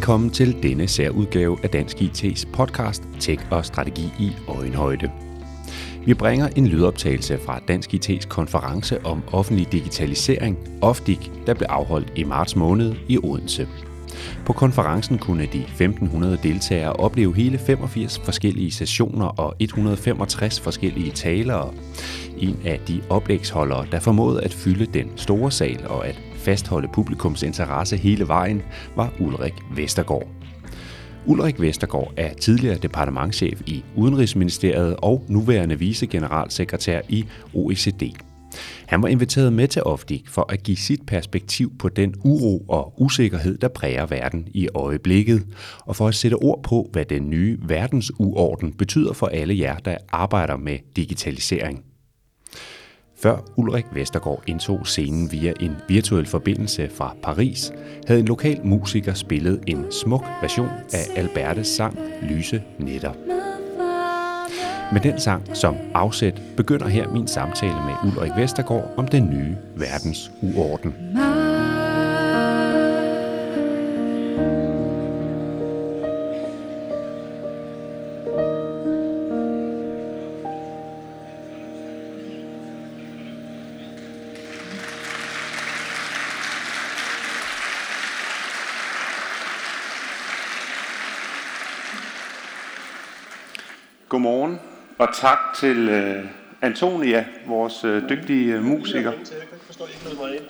Velkommen til denne særudgave af Dansk IT's podcast Tech og Strategi i Øjenhøjde. Vi bringer en lydoptagelse fra Dansk IT's konference om offentlig digitalisering, OFDIG, der blev afholdt i marts måned i Odense. På konferencen kunne de 1500 deltagere opleve hele 85 forskellige sessioner og 165 forskellige talere. En af de oplægsholdere, der formåede at fylde den store sal og at fastholde publikums interesse hele vejen, var Ulrik Vestergaard. Ulrik Vestergaard er tidligere departementschef i Udenrigsministeriet og nuværende vicegeneralsekretær i OECD. Han var inviteret med til Ofdik for at give sit perspektiv på den uro og usikkerhed, der præger verden i øjeblikket, og for at sætte ord på, hvad den nye verdensuorden betyder for alle jer, der arbejder med digitalisering. Før Ulrik Vestergaard indtog scenen via en virtuel forbindelse fra Paris, havde en lokal musiker spillet en smuk version af Albertes sang Lyse Netter. Med den sang som afsæt begynder her min samtale med Ulrik Vestergaard om den nye verdens uorden. Og tak til uh, Antonia, vores uh, dygtige uh, musiker. Jeg ikke mig ind.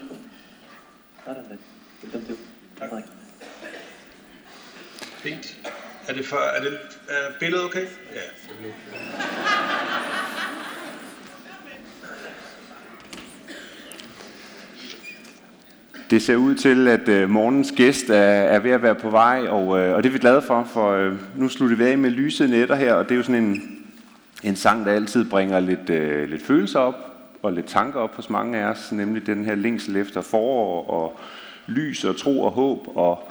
Fint. Er det, for, er det er billedet okay? Ja. Det ser ud til, at uh, morgens gæst er, er ved at være på vej, og, uh, og det er vi glade for, for uh, nu slutter vi af med lyse netter her, og det er jo sådan en, en sang, der altid bringer lidt, øh, lidt følelser op og lidt tanker op hos mange af os, nemlig den her længsel efter forår og lys og tro og håb, og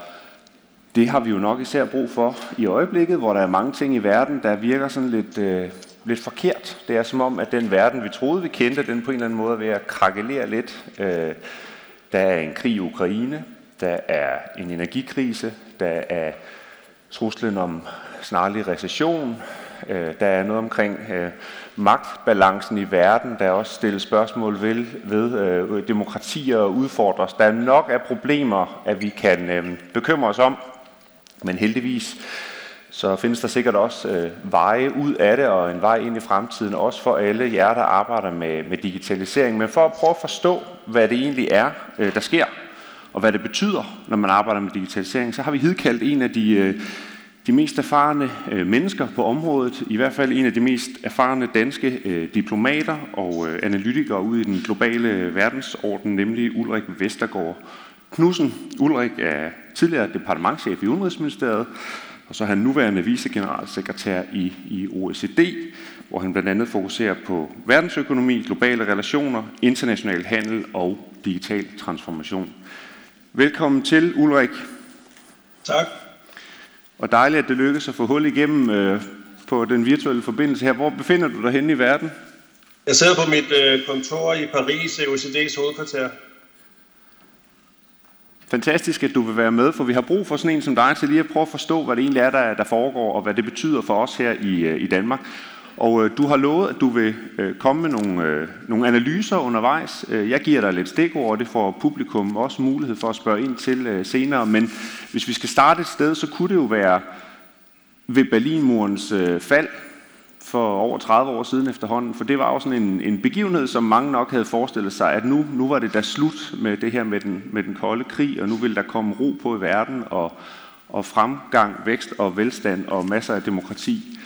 det har vi jo nok især brug for i øjeblikket, hvor der er mange ting i verden, der virker sådan lidt, øh, lidt forkert. Det er som om, at den verden, vi troede, vi kendte, den på en eller anden måde er ved at krakelere lidt. Øh, der er en krig i Ukraine, der er en energikrise, der er truslen om snarlig recession, Øh, der er noget omkring øh, magtbalancen i verden, der er også stillet spørgsmål ved, ved øh, demokratier og udfordres. Der er nok af problemer, at vi kan bekymre os om, men heldigvis så findes der sikkert også øh, veje ud af det, og en vej ind i fremtiden, også for alle jer, der arbejder med, med digitalisering. Men for at prøve at forstå, hvad det egentlig er, øh, der sker, og hvad det betyder, når man arbejder med digitalisering, så har vi hidkaldt en af de, øh, de mest erfarne øh, mennesker på området, i hvert fald en af de mest erfarne danske øh, diplomater og øh, analytikere ude i den globale øh, verdensorden, nemlig Ulrik Vestergaard Knudsen. Ulrik er tidligere departementchef i Udenrigsministeriet, og så er han nuværende vicegeneralsekretær i, i OECD, hvor han blandt andet fokuserer på verdensøkonomi, globale relationer, international handel og digital transformation. Velkommen til, Ulrik. Tak. Og dejligt, at det lykkedes at få hul igennem øh, på den virtuelle forbindelse her. Hvor befinder du dig henne i verden? Jeg sidder på mit øh, kontor i Paris, OECD's hovedkvarter. Fantastisk, at du vil være med, for vi har brug for sådan en som dig til lige at prøve at forstå, hvad det egentlig er, der, der foregår, og hvad det betyder for os her i, øh, i Danmark. Og øh, du har lovet, at du vil øh, komme med nogle, øh, nogle analyser undervejs. Øh, jeg giver dig lidt stikord, og det får publikum også mulighed for at spørge ind til øh, senere. Men hvis vi skal starte et sted, så kunne det jo være ved Berlinmurens øh, fald for over 30 år siden efterhånden, for det var jo sådan en, en begivenhed, som mange nok havde forestillet sig, at nu, nu var det da slut med det her med den, med den kolde krig, og nu ville der komme ro på i verden, og, og fremgang, vækst og velstand og masser af demokrati.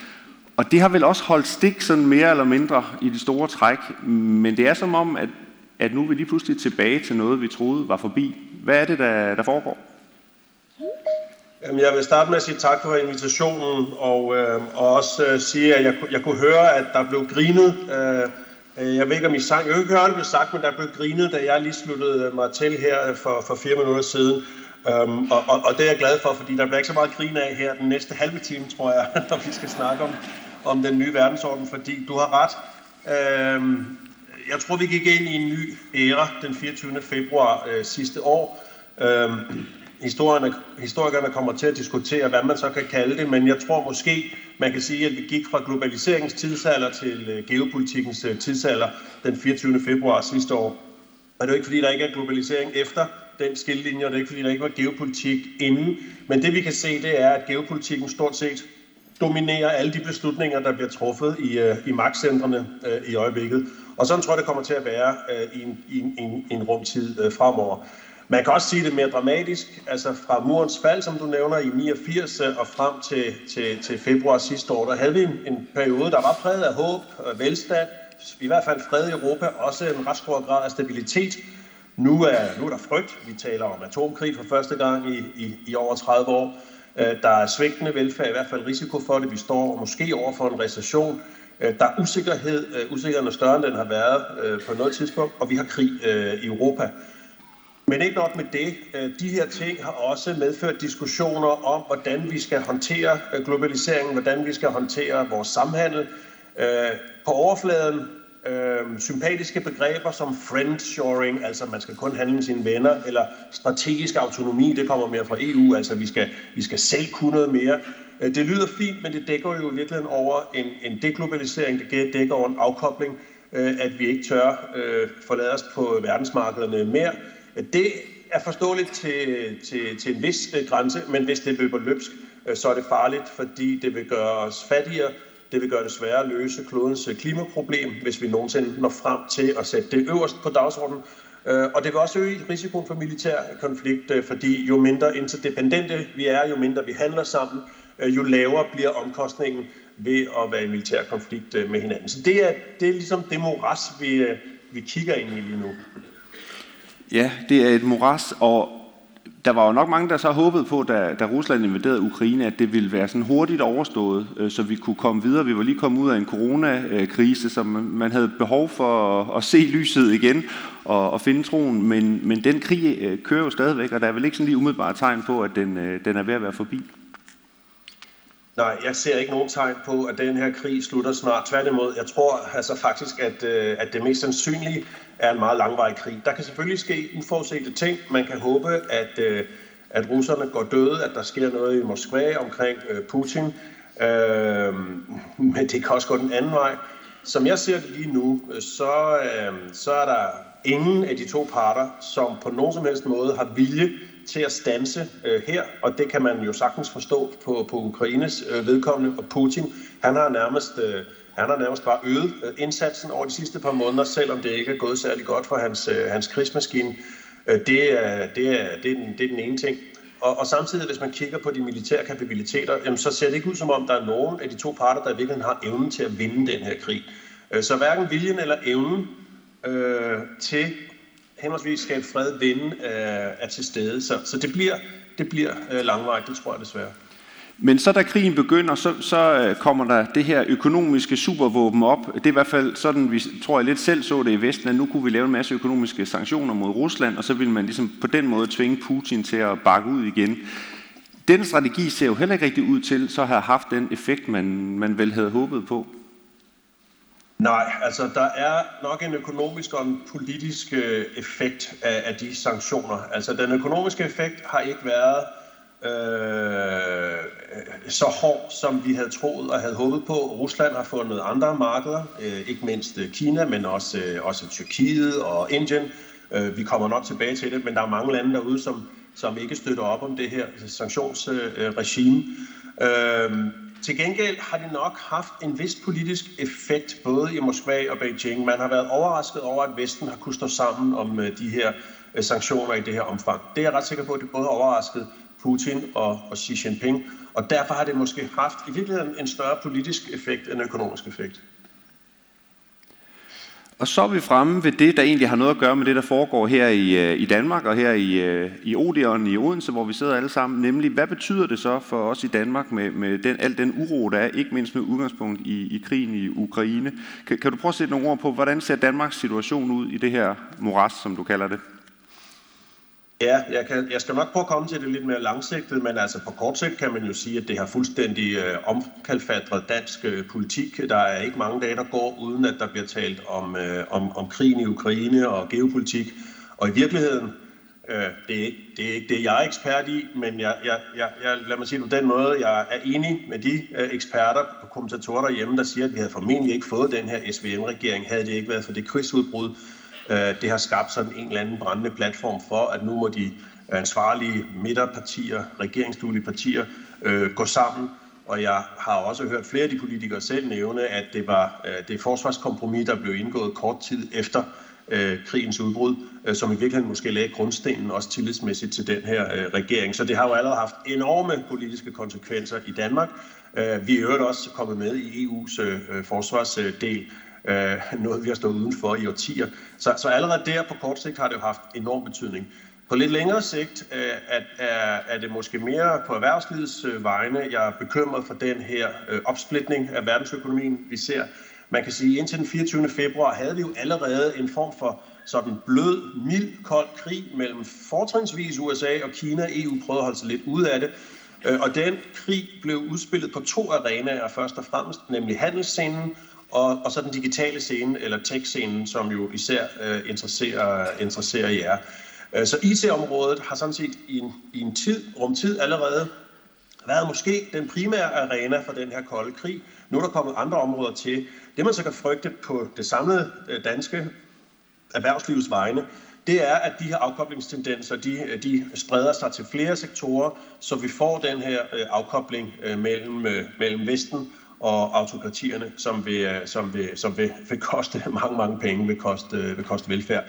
Og det har vel også holdt stik sådan mere eller mindre i det store træk, men det er som om, at, at nu er vi lige pludselig tilbage til noget, vi troede var forbi. Hvad er det, der, der foregår? Jeg vil starte med at sige tak for invitationen, og, øh, og også øh, sige, at jeg, jeg kunne høre, at der blev grinet. Øh, jeg ved ikke, om I sang. Jeg kan ikke høre, det blev sagt, men der blev grinet, da jeg lige sluttede mig til her for, for fire minutter siden. Øhm, og, og, og det er jeg glad for, fordi der bliver ikke så meget grin af her den næste halve time, tror jeg, når vi skal snakke om, om den nye verdensorden, fordi du har ret. Øh, jeg tror, vi gik ind i en ny æra den 24. februar øh, sidste år. Øh, historierne, historikerne kommer til at diskutere, hvad man så kan kalde det, men jeg tror måske, man kan sige, at vi gik fra globaliseringens tidsalder til øh, geopolitikkens øh, tidsalder den 24. februar sidste år. Og det er jo ikke, fordi der ikke er globalisering efter den skillelinje, og det er ikke, fordi der ikke var geopolitik inden. Men det vi kan se, det er, at geopolitikken stort set dominerer alle de beslutninger, der bliver truffet i, øh, i magtcentrene øh, i øjeblikket. Og sådan tror jeg, det kommer til at være øh, i, en, i, en, i en rumtid fremover. Man kan også sige det mere dramatisk, altså fra murens fald, som du nævner, i 89 og frem til, til, til februar sidste år, der havde vi en, en periode, der var præget af håb og velstand, i hvert fald fred i Europa, også en ret stor grad af stabilitet. Nu er, nu er der frygt. Vi taler om atomkrig for første gang i, i, i over 30 år. Øh, der er svigtende velfærd, i hvert fald risiko for det. Vi står måske over for en recession. Øh, der er usikkerhed. Øh, usikkerheden er større, end den har været på noget tidspunkt. Og vi har krig i Europa. Men ikke nok med det. De her ting har også medført diskussioner om, hvordan vi skal håndtere globaliseringen, hvordan vi skal håndtere vores samhandel. På overfladen øh, sympatiske begreber som friendshoring, altså man skal kun handle med sine venner, eller strategisk autonomi, det kommer mere fra EU, altså vi skal, vi skal selv kunne noget mere. Øh, det lyder fint, men det dækker jo i virkeligheden over en, en deglobalisering, det dækker over en afkobling, øh, at vi ikke tør øh, forlade os på verdensmarkederne mere. Det er forståeligt til, til, til en vis øh, grænse, men hvis det løber løbsk, øh, så er det farligt, fordi det vil gøre os fattigere, det vil gøre det sværere at løse klodens øh, klimaproblem, hvis vi nogensinde når frem til at sætte det øverst på dagsordenen. Øh, og det vil også øge risikoen for militær konflikt, øh, fordi jo mindre interdependente vi er, jo mindre vi handler sammen, jo lavere bliver omkostningen ved at være i militær konflikt med hinanden. Så det er, det er ligesom det moras, vi, vi kigger ind i lige nu. Ja, det er et moras, og der var jo nok mange, der så håbede på, da, da Rusland invaderede Ukraine, at det ville være sådan hurtigt overstået, øh, så vi kunne komme videre. Vi var lige kommet ud af en coronakrise, så man havde behov for at, at se lyset igen og, og finde troen. Men, men den krig øh, kører jo stadigvæk, og der er vel ikke sådan lige umiddelbare tegn på, at den, øh, den er ved at være forbi. Nej, jeg ser ikke nogen tegn på, at den her krig slutter snart. Tværtimod, jeg tror altså faktisk, at, øh, at det mest sandsynlige er en meget langvarig krig. Der kan selvfølgelig ske uforudsete ting. Man kan håbe, at, øh, at russerne går døde, at der sker noget i Moskva omkring øh, Putin. Øh, men det kan også gå den anden vej. Som jeg ser det lige nu, øh, så, øh, så er der ingen af de to parter, som på nogen som helst måde har vilje til at stanse øh, her, og det kan man jo sagtens forstå på, på Ukraines øh, vedkommende, og Putin, han har nærmest øh, han har nærmest bare øget øh, indsatsen over de sidste par måneder, selvom det ikke er gået særlig godt for hans, øh, hans krigsmaskine. Øh, det er, det, er, det, er den, det er den ene ting. Og, og samtidig, hvis man kigger på de militære kapabiliteter, jamen, så ser det ikke ud som om, der er nogen af de to parter, der i virkeligheden har evnen til at vinde den her krig. Så hverken viljen eller evnen øh, til henholdsvis skabe fred, vinde, øh, er til stede. Så, så det bliver, det bliver øh, langvejt, det tror jeg desværre. Men så da krigen begynder, så, så øh, kommer der det her økonomiske supervåben op. Det er i hvert fald sådan, vi tror jeg lidt selv så det i Vesten, at nu kunne vi lave en masse økonomiske sanktioner mod Rusland, og så ville man ligesom på den måde tvinge Putin til at bakke ud igen. Den strategi ser jo heller ikke rigtig ud til så har haft den effekt, man, man vel havde håbet på. Nej, altså der er nok en økonomisk og en politisk øh, effekt af, af de sanktioner. Altså den økonomiske effekt har ikke været Øh, øh, så hård, som vi havde troet og havde håbet på. Rusland har fundet andre markeder, øh, ikke mindst øh, Kina, men også, øh, også Tyrkiet og Indien. Øh, vi kommer nok tilbage til det, men der er mange lande derude, som, som ikke støtter op om det her sanktionsregime. Øh, til gengæld har det nok haft en vis politisk effekt, både i Moskva og Beijing. Man har været overrasket over, at Vesten har kunnet stå sammen om øh, de her øh, sanktioner i det her omfang. Det er jeg ret sikker på, at det både har overrasket Putin og, og Xi Jinping. Og derfor har det måske haft i virkeligheden en større politisk effekt end økonomisk effekt. Og så er vi fremme ved det, der egentlig har noget at gøre med det, der foregår her i, øh, i Danmark og her i, øh, i Odeon i Odense, hvor vi sidder alle sammen. Nemlig, hvad betyder det så for os i Danmark med, med den, al den uro, der er, ikke mindst med udgangspunkt i, i krigen i Ukraine? Kan, kan du prøve at sætte nogle ord på, hvordan ser Danmarks situation ud i det her moras, som du kalder det? Ja, jeg, kan, jeg skal nok prøve at komme til det lidt mere langsigtet, men altså på kort sigt kan man jo sige, at det har fuldstændig øh, omkalfatret dansk øh, politik. Der er ikke mange dage, der går, uden at der bliver talt om, øh, om, om krigen i Ukraine og geopolitik. Og i virkeligheden, øh, det, er ikke, det er ikke det, jeg er ekspert i, men jeg, jeg, jeg, jeg, lad mig sige det på den måde, jeg er enig med de øh, eksperter og kommentatorer derhjemme, der siger, at vi havde formentlig ikke fået den her SVM-regering, havde det ikke været for det krigsudbrud, Øh, det har skabt sådan en eller anden brændende platform for, at nu må de ansvarlige midterpartier, regeringsduelige partier, øh, gå sammen. Og jeg har også hørt flere af de politikere selv nævne, at det var øh, det forsvarskompromis, der blev indgået kort tid efter øh, krigens udbrud, øh, som i virkeligheden måske lagde grundstenen også tillidsmæssigt til den her øh, regering. Så det har jo allerede haft enorme politiske konsekvenser i Danmark. Øh, vi er jo også kommet med i EU's øh, øh, forsvarsdel, øh, noget vi har stået udenfor i årtier. Så, så allerede der på kort sigt har det jo haft enorm betydning. På lidt længere sigt øh, at, er, er det måske mere på erhvervslivets øh, vegne. Jeg er bekymret for den her øh, opsplitning af verdensøkonomien, vi ser. Man kan sige, at indtil den 24. februar havde vi jo allerede en form for sådan blød, mild, kold krig mellem fortrinsvis USA og Kina. EU prøvede at holde sig lidt ud af det. Øh, og den krig blev udspillet på to arenaer først og fremmest, nemlig handelsscenen og, og så den digitale scene, eller tech-scenen, som jo især øh, interesserer, interesserer jer. Øh, så IT-området har sådan set i en, i en tid, rumtid allerede været måske den primære arena for den her kolde krig. Nu er der kommet andre områder til. Det man så kan frygte på det samlede øh, danske erhvervslivets vegne, det er, at de her afkoblingstendenser, de, de spreder sig til flere sektorer, så vi får den her øh, afkobling mellem, mellem Vesten og autokratierne, som vil, øh, som vil, som vil, vil koste mange, mange penge, vil koste, øh, vil koste velfærd.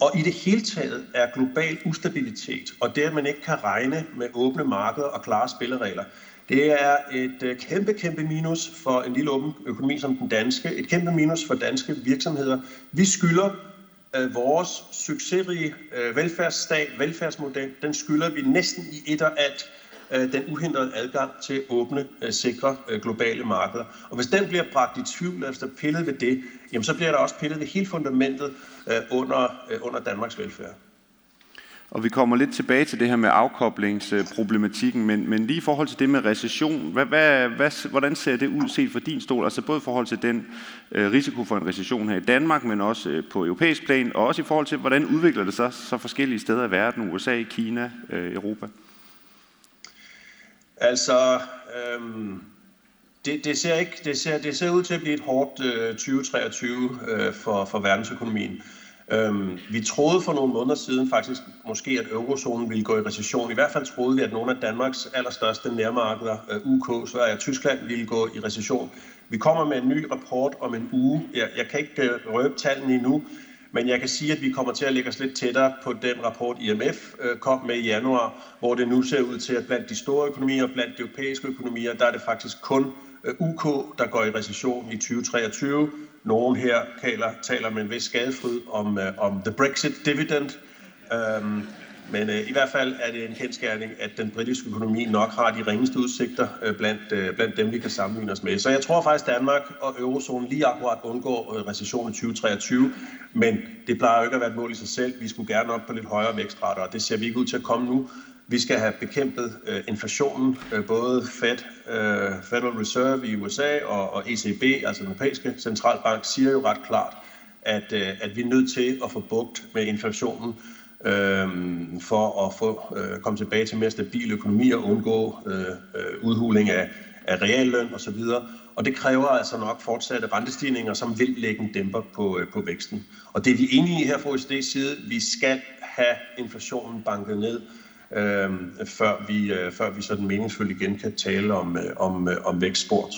Og i det hele taget er global ustabilitet, og det at man ikke kan regne med åbne markeder og klare spilleregler, det er et øh, kæmpe, kæmpe minus for en lille åben økonomi som den danske. Et kæmpe minus for danske virksomheder. Vi skylder øh, vores succesrige øh, velfærdsstat, velfærdsmodel, den skylder vi næsten i et og alt Øh, den uhindrede adgang til åbne, øh, sikre øh, globale markeder. Og hvis den bliver bragt i tvivl efter pillet ved det, jamen så bliver der også pillet ved hele fundamentet under, under Danmarks velfærd. Og vi kommer lidt tilbage til det her med afkoblingsproblematikken, men, men lige i forhold til det med recession, hvad, hvad, hvad, hvordan ser det ud set fra din stol? Altså både i forhold til den øh, risiko for en recession her i Danmark, men også øh, på europæisk plan, og også i forhold til, hvordan udvikler det sig så forskellige steder i verden, USA, Kina, øh, Europa? Altså, øhm, det, det, ser ikke, det, ser, det ser ud til at blive et hårdt øh, 2023 øh, for, for verdensøkonomien. Øhm, vi troede for nogle måneder siden faktisk måske, at eurozonen ville gå i recession. I hvert fald troede vi, at nogle af Danmarks allerstørste nærmarkeder, øh, UK, Sverige og Tyskland, ville gå i recession. Vi kommer med en ny rapport om en uge. Jeg, jeg kan ikke øh, røbe tallene endnu, men jeg kan sige, at vi kommer til at lægge os lidt tættere på den rapport, IMF øh, kom med i januar, hvor det nu ser ud til, at blandt de store økonomier, blandt de europæiske økonomier, der er det faktisk kun øh, UK, der går i recession i 2023. Nogen her taler, taler med en vis skadefryd om, øh, om the Brexit dividend. Øhm, men øh, i hvert fald er det en kendskærning, at den britiske økonomi nok har de ringeste udsigter øh, blandt, øh, blandt dem, vi kan sammenligne os med. Så jeg tror faktisk, at Danmark og eurozonen lige akkurat undgår øh, recession i 2023. Men det plejer jo ikke at være et mål i sig selv. Vi skulle gerne op på lidt højere vækstrater, og det ser vi ikke ud til at komme nu. Vi skal have bekæmpet øh, inflationen. Øh, både Fed, øh, Federal Reserve i USA og, og ECB, altså den europæiske centralbank, siger jo ret klart, at, øh, at vi er nødt til at få bugt med inflationen øh, for at få øh, komme tilbage til mere stabil økonomi og undgå øh, øh, udhuling af, af realløn osv. Og det kræver altså nok fortsatte rentestigninger, som vil lægge en dæmper på, øh, på væksten. Og det er vi enige i her fra OECD's side. Vi skal have inflationen banket ned, øh, før, vi, øh, før vi sådan meningsfuldt igen kan tale om, øh, om, øh, om vækstsport.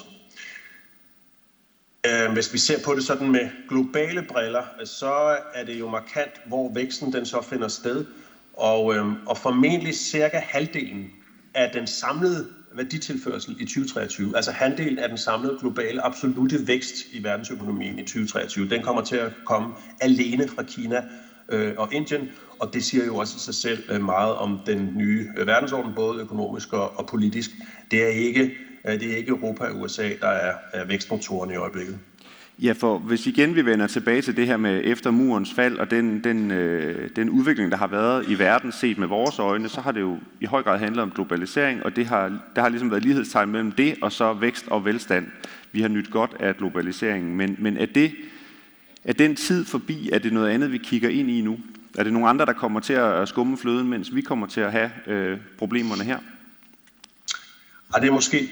Øh, hvis vi ser på det sådan med globale briller, så er det jo markant, hvor væksten den så finder sted. Og, øhm, og formentlig cirka halvdelen af den samlede værditilførsel i 2023. Altså halvdelen af den samlede globale absolute vækst i verdensøkonomien i 2023, den kommer til at komme alene fra Kina øh, og Indien, og det siger jo også sig selv øh, meget om den nye øh, verdensorden, både økonomisk og, og politisk. Det er ikke, Øh, det er ikke Europa og USA, der er, vækstmotorerne i øjeblikket. Ja, for hvis igen vi vender tilbage til det her med efter murens fald og den, den, øh, den udvikling, der har været i verden set med vores øjne, så har det jo i høj grad handlet om globalisering, og det har, der har ligesom været lighedstegn mellem det og så vækst og velstand. Vi har nyt godt af globaliseringen, men, men er, det, er den tid forbi? Er det noget andet, vi kigger ind i nu? Er det nogle andre, der kommer til at skumme fløden, mens vi kommer til at have øh, problemerne her? Ja, det er måske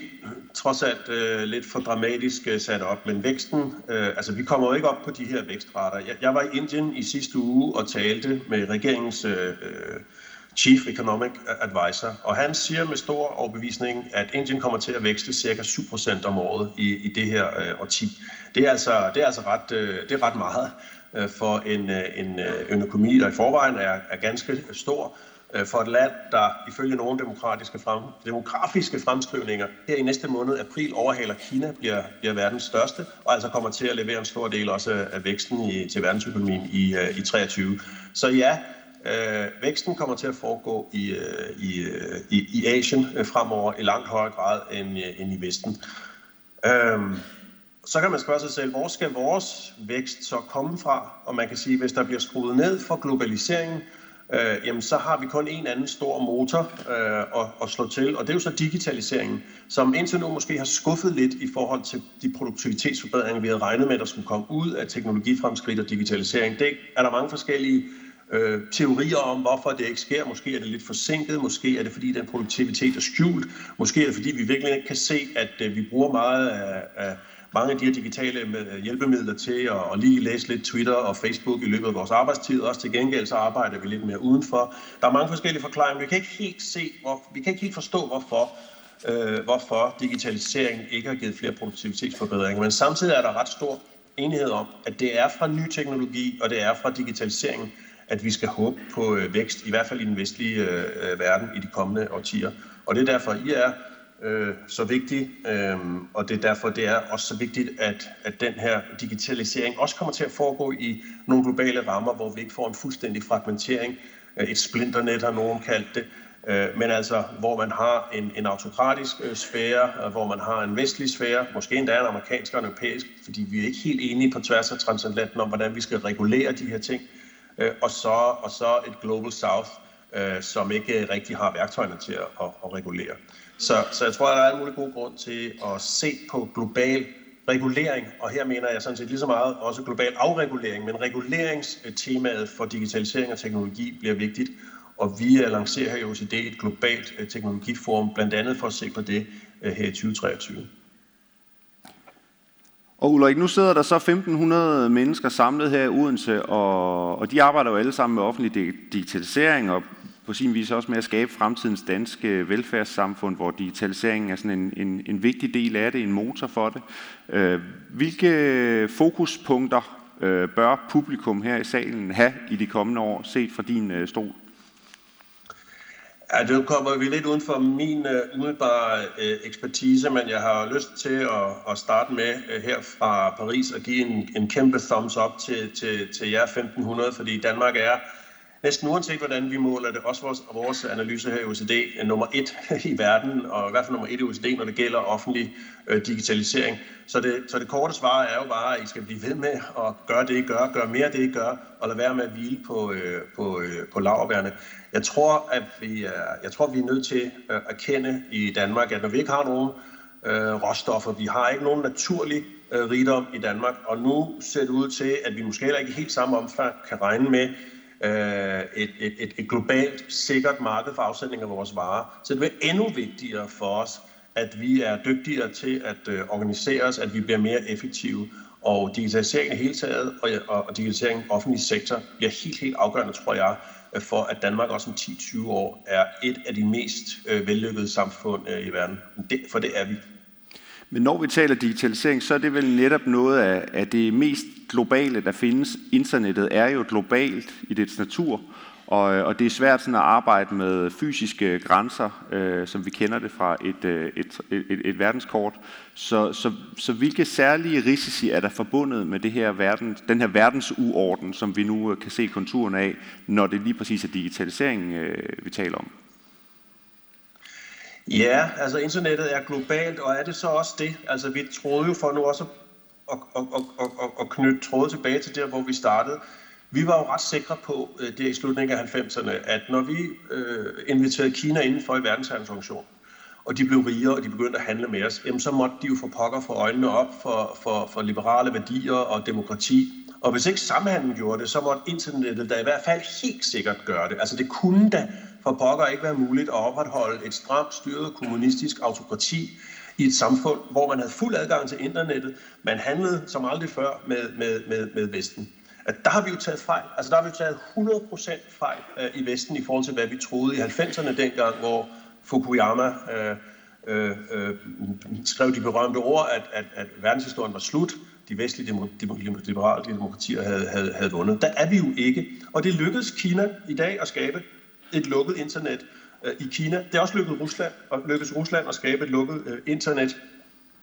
trods alt øh, lidt for dramatisk øh, sat op, men væksten, øh, altså vi kommer jo ikke op på de her vækstrater. Jeg, jeg var i Indien i sidste uge og talte med regeringens øh, øh Chief Economic Advisor, og han siger med stor overbevisning, at Indien kommer til at vækste cirka 7% om året i, i det her øh, årti. Det er altså, det er altså ret, øh, det er ret meget øh, for en, øh, en, øh, en økonomi, der i forvejen er, er ganske stor, Øh, for et land, der ifølge nogle demokratiske frem, demografiske fremskrivninger her i næste måned, april, overhaler Kina, bliver, bliver verdens største, og altså kommer til at levere en stor del også af væksten i, til verdensøkonomien i, øh, i 23. Så ja, øh, væksten kommer til at foregå i, øh, i, i, i Asien fremover i langt højere grad end, end i Vesten. Øhm, så kan man spørge sig selv, hvor skal vores vækst så komme fra? Og man kan sige, hvis der bliver skruet ned for globaliseringen, øh, jamen så har vi kun en anden stor motor øh, at, at slå til, og det er jo så digitaliseringen, som indtil nu måske har skuffet lidt i forhold til de produktivitetsforbedringer, vi havde regnet med, der skulle komme ud af teknologifremskridt og digitalisering. Det er der mange forskellige øh, teorier om, hvorfor det ikke sker. Måske er det lidt forsinket, måske er det fordi den produktivitet er skjult, måske er det fordi vi virkelig ikke kan se, at øh, vi bruger meget af, af mange af de her digitale øh, hjælpemidler til at, at lige læse lidt Twitter og Facebook i løbet af vores arbejdstid. Også til gengæld så arbejder vi lidt mere udenfor. Der er mange forskellige forklaringer. Vi kan ikke helt se, hvor, vi kan ikke helt forstå, hvorfor, øh, hvorfor digitalisering ikke har givet flere produktivitetsforbedringer. Men samtidig er der ret stor enighed om, at det er fra ny teknologi, og det er fra digitaliseringen, at vi skal håbe på øh, vækst, i hvert fald i den vestlige øh, øh verden i de kommende årtier. Og det er derfor, I er øh, så vigtig, øh, og det er derfor, det er også så vigtigt, at, at den her digitalisering også kommer til at foregå i nogle globale rammer, hvor vi ikke får en fuldstændig fragmentering, øh, et splinternet har nogen kaldt det, øh, men altså hvor man har en, en autokratisk øh, sfære, øh, hvor man har en vestlig sfære, måske endda en amerikansk og en europæisk, fordi vi er ikke helt enige på tværs af transatlanten om, hvordan vi skal regulere de her ting, øh, og, så, og så et Global South, øh, som ikke rigtig har værktøjerne til at, at, at regulere. Så, så jeg tror, at der er en mulig god grund til at se på global regulering, og her mener jeg sådan set lige så meget også global afregulering, men reguleringstemaet for digitalisering og teknologi bliver vigtigt, og vi lancerer her i OCD et globalt øh, teknologiforum, blandt andet for at se på det øh, her i 2023. Og Ulrik, nu sidder der så 1500 mennesker samlet her i Odense, og, og de arbejder jo alle sammen med offentlig digitalisering og på sin vis også med at skabe fremtidens danske velfærdssamfund, hvor digitaliseringen er sådan en, en, en vigtig del af det, en motor for det. Øh, hvilke fokuspunkter øh, bør publikum her i salen have i de kommende år, set fra din øh, stol? Ja, det kommer vi lidt uden for min uh, umiddelbare uh, ekspertise, men jeg har lyst til at, at starte med uh, her fra Paris og give en, en kæmpe thumbs up til, til, til jer 1500, fordi Danmark er næsten uanset hvordan vi måler det, også vores, vores analyse her i OECD, er nummer et i verden, og i hvert fald nummer et i OECD, når det gælder offentlig øh, digitalisering. Så det, så det korte svar er jo bare, at I skal blive ved med at gøre det, I gør, gøre mere det, I gør, og lade være med at hvile på, øh, på, øh, på laverbærene. Jeg tror, at vi er, jeg tror, vi er nødt til øh, at erkende i Danmark, at når vi ikke har nogen øh, råstoffer, vi har ikke nogen naturlig øh, rigdom i Danmark, og nu ser det ud til, at vi måske heller ikke i helt samme omfang kan regne med øh, et, et, et, et globalt sikkert marked for afsætning af vores varer. Så det bliver endnu vigtigere for os, at vi er dygtigere til at øh, organisere os, at vi bliver mere effektive. Og digitalisering i hele taget, og, og, og digitalisering i offentlig sektor bliver helt, helt afgørende, tror jeg, for at Danmark også om 10-20 år er et af de mest øh, vellykkede samfund øh, i verden. Det, for det er vi. Men når vi taler digitalisering, så er det vel netop noget af, af det mest globale, der findes. Internettet er jo globalt i dets natur, Og, øh, og det er svært sådan at arbejde med fysiske grænser, øh, som vi kender det fra et, øh, et, et, et verdenskort. Så, så, så hvilke særlige risici er der forbundet med det her verden, den her verdensuorden, som vi nu øh, kan se konturen af, når det lige præcis er digitalisering, øh, vi taler om? Ja, altså internettet er globalt, og er det så også det? Altså vi troede jo for nu også at, at, at, at, at, knytte tråde tilbage til der, hvor vi startede. Vi var jo ret sikre på øh, det i slutningen af 90'erne, at når vi øh, inviterede Kina indenfor i verdenshandelsorganisationen, og de blev rigere, og de begyndte at handle med os, jamen så måtte de jo få pokker for øjnene op for, for, for liberale værdier og demokrati. Og hvis ikke samhandlen gjorde det, så måtte internettet da i hvert fald helt sikkert gøre det. Altså det kunne da for pokker ikke være muligt at opretholde et stramt styret kommunistisk autokrati i et samfund, hvor man havde fuld adgang til internettet. Man handlede som aldrig før med, med, med, med Vesten at der har vi jo taget fejl. Altså der har vi jo taget 100% fejl øh, i Vesten i forhold til, hvad vi troede i 90'erne dengang, hvor Fukuyama øh, øh, øh, skrev de berømte ord, at, at, at verdenshistorien var slut, de vestlige liberale demokratier havde, havde, havde vundet. Der er vi jo ikke. Og det lykkedes Kina i dag at skabe et lukket internet øh, i Kina. Det er også lykkedes Rusland, og lykkedes Rusland at skabe et lukket øh, internet.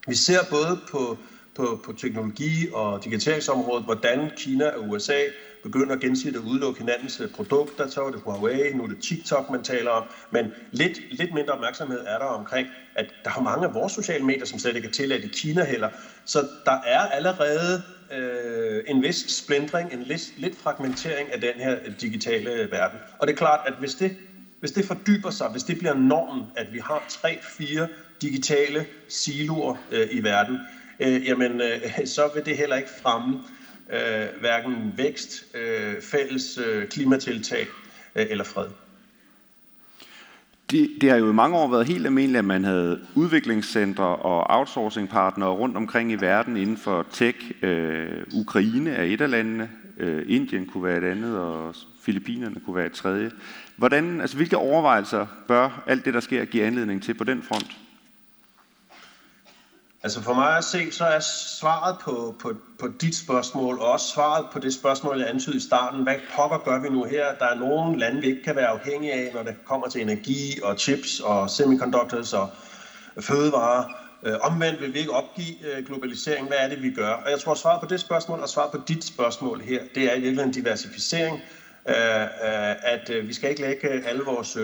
Vi ser både på på, på teknologi- og digitaliseringsområdet, hvordan Kina og USA begynder gensidigt at udelukke hinandens øh, produkter. Så var det Huawei, nu er det TikTok, man taler om. Men lidt, lidt mindre opmærksomhed er der omkring, at der er mange af vores sociale medier, som slet ikke er tilladt i Kina heller. Så der er allerede øh, en vis splindring, en lidt, lidt fragmentering af den her øh, digitale øh, verden. Og det er klart, at hvis det, hvis det fordyber sig, hvis det bliver normen, at vi har tre-fire digitale siloer øh, i verden, øh, jamen øh, så vil det heller ikke fremme øh, hverken vækst, øh, fælles øh, klimatiltag øh, eller fred. Det, det har jo i mange år været helt almindeligt, at man havde udviklingscentre og outsourcingpartnere rundt omkring i verden inden for tech. Øh, Ukraine er et af landene, øh, Indien kunne være et andet, og Filippinerne kunne være et tredje. Hvordan, altså, hvilke overvejelser bør alt det, der sker, give anledning til på den front? Altså for mig at se, så er svaret på, på, på dit spørgsmål, og også svaret på det spørgsmål, jeg antydede i starten, hvad pokker gør vi nu her? Der er nogle lande, vi ikke kan være afhængige af, når det kommer til energi og chips og semiconductors og fødevarer. Øh, omvendt vil vi ikke opgive øh, globalisering. Hvad er det, vi gør? Og jeg tror, svaret på det spørgsmål og svaret på dit spørgsmål her, det er i virkeligheden diversificering Øh, øh, at øh, vi skal ikke lægge alle vores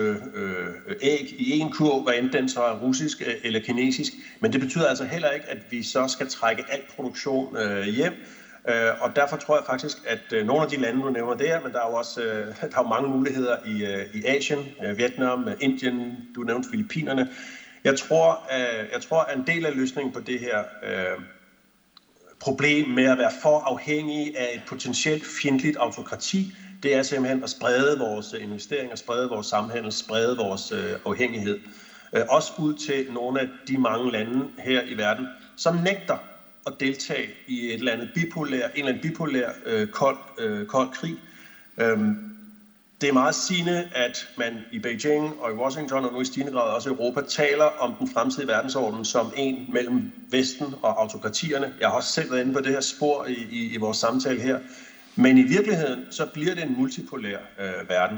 æg i en kurv, hvad end den så er russisk eller kinesisk. Men det betyder altså heller ikke, at vi så skal trække al produktion hjem. Og derfor tror jeg faktisk, at nogle af de lande, du nævner der, men der er jo også der er jo mange muligheder i, i Asien, Vietnam, Indien, du nævnte Filippinerne. Jeg tror, jeg tror, at en del af løsningen på det her problem med at være for afhængig af et potentielt fjendtligt autokrati, det er simpelthen at sprede vores øh, investeringer, sprede vores samhandel, sprede vores øh, afhængighed. Øh, også ud til nogle af de mange lande her i verden, som nægter at deltage i et eller andet bipolær, en eller anden bipolær øh, kold, øh, kold krig. Øhm, det er meget sigende, at man i Beijing og i Washington og nu i stigende grad også i Europa taler om den fremtidige verdensorden som en mellem Vesten og autokratierne. Jeg har også selv været inde på det her spor i, i, i vores samtale her. Men i virkeligheden, så bliver det en multipolær øh, verden.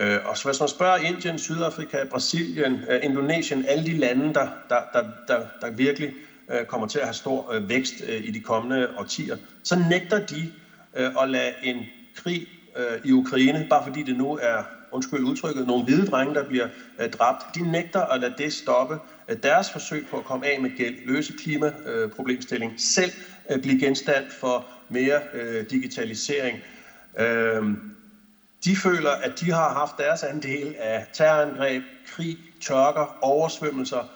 Øh, og så hvis man spørger Indien, Sydafrika, Brasilien, øh, Indonesien, alle de lande, der, der, der, der, der virkelig øh, kommer til at have stor øh, vækst øh, i de kommende årtier, så nægter de øh, at lade en krig øh, i Ukraine, bare fordi det nu er, undskyld udtrykket, nogle hvide drenge, der bliver øh, dræbt. De nægter at lade det stoppe øh, deres forsøg på at komme af med gæld, løse klimaproblemstilling, øh, selv øh, blive genstand for mere øh, digitalisering. Øh, de føler, at de har haft deres andel af terrorangreb, krig, tørker, oversvømmelser.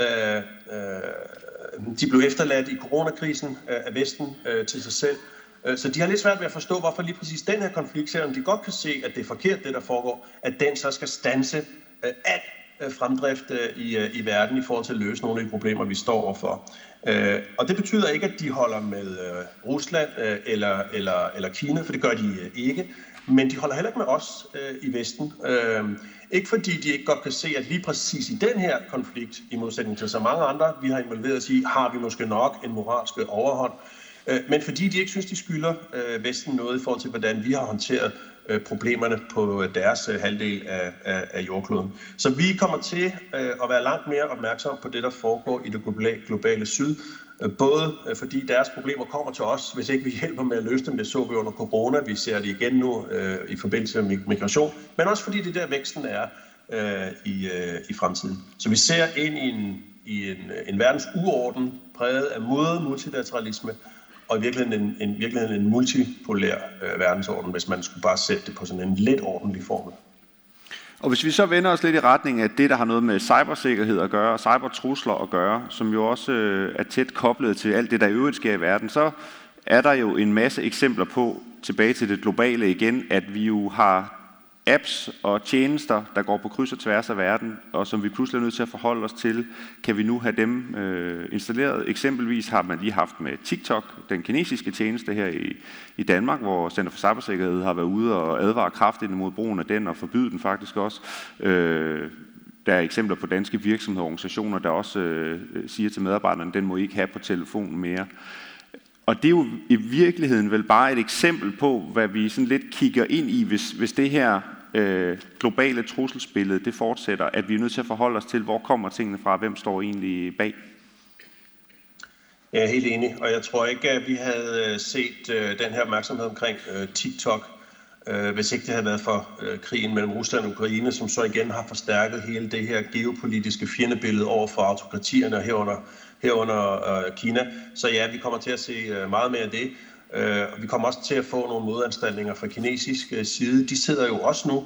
Øh, øh, de blev efterladt i coronakrisen øh, af Vesten øh, til sig selv. Øh, så de har lidt svært ved at forstå, hvorfor lige præcis den her konflikt, selvom de godt kan se, at det er forkert, det der foregår, at den så skal stanse øh, alt øh, fremdrift øh, i, øh, i verden i forhold til at løse nogle af de problemer, vi står overfor. Øh, og det betyder ikke, at de holder med øh, Rusland øh, eller, eller, eller Kina, for det gør de øh, ikke. Men de holder heller ikke med os øh, i Vesten. Øh, ikke fordi de ikke godt kan se, at lige præcis i den her konflikt, i modsætning til så mange andre, vi har involveret os i, har vi måske nok en moralsk øh, overhånd. øh, men fordi de ikke synes, de skylder øh, Vesten noget i forhold til, hvordan vi har håndteret øh, problemerne på øh, deres øh, halvdel af, af, af jordkloden. Så vi kommer til øh, at være langt mere opmærksomme på det, der foregår i det globale, globale syd, øh, både øh, fordi deres problemer kommer til os, hvis ikke vi hjælper med at løse dem. Det så vi under corona, vi ser det igen nu øh, i forbindelse med migration, men også fordi det der væksten er øh, i, øh, i fremtiden. Så vi ser ind i en, i en, en verdens uorden præget af mod multilateralisme, og i virkeligheden en, en, virkeligheden en multipolær øh, verdensorden, hvis man skulle bare sætte det på sådan en lidt ordentlig formel. Og hvis vi så vender os lidt i retning af det, der har noget med cybersikkerhed at gøre, og cybertrusler at gøre, som jo også øh, er tæt koblet til alt det, der i øvrigt sker i verden, så er der jo en masse eksempler på, tilbage til det globale igen, at vi jo har apps og tjenester, der går på kryds og tværs af verden, og som vi pludselig er nødt til at forholde os til, kan vi nu have dem øh, installeret. Eksempelvis har man lige haft med TikTok, den kinesiske tjeneste her i, i Danmark, hvor Center for Cybersikkerhed har været ude og advare kraftigt imod brugen af den, og forbyde den faktisk også. Øh, der er eksempler på danske virksomheder og organisationer, der også øh, siger til medarbejderne, at den må I ikke have på telefonen mere. Og det er jo i virkeligheden vel bare et eksempel på, hvad vi sådan lidt kigger ind i, hvis, hvis det her øh, globale trusselsbillede det fortsætter, at vi er nødt til at forholde os til, hvor kommer tingene fra, hvem står egentlig bag. Jeg er helt enig, og jeg tror ikke, at vi havde øh, set øh, den her opmærksomhed omkring øh, TikTok, øh, hvis ikke det havde været for øh, krigen mellem Rusland og Ukraine, som så igen har forstærket hele det her geopolitiske fjendebillede over for autokratierne herunder, herunder øh, Kina. Så ja, vi kommer til at se øh, meget mere af det. Øh, vi kommer også til at få nogle modanstaltninger fra kinesisk øh, side. De sidder jo også nu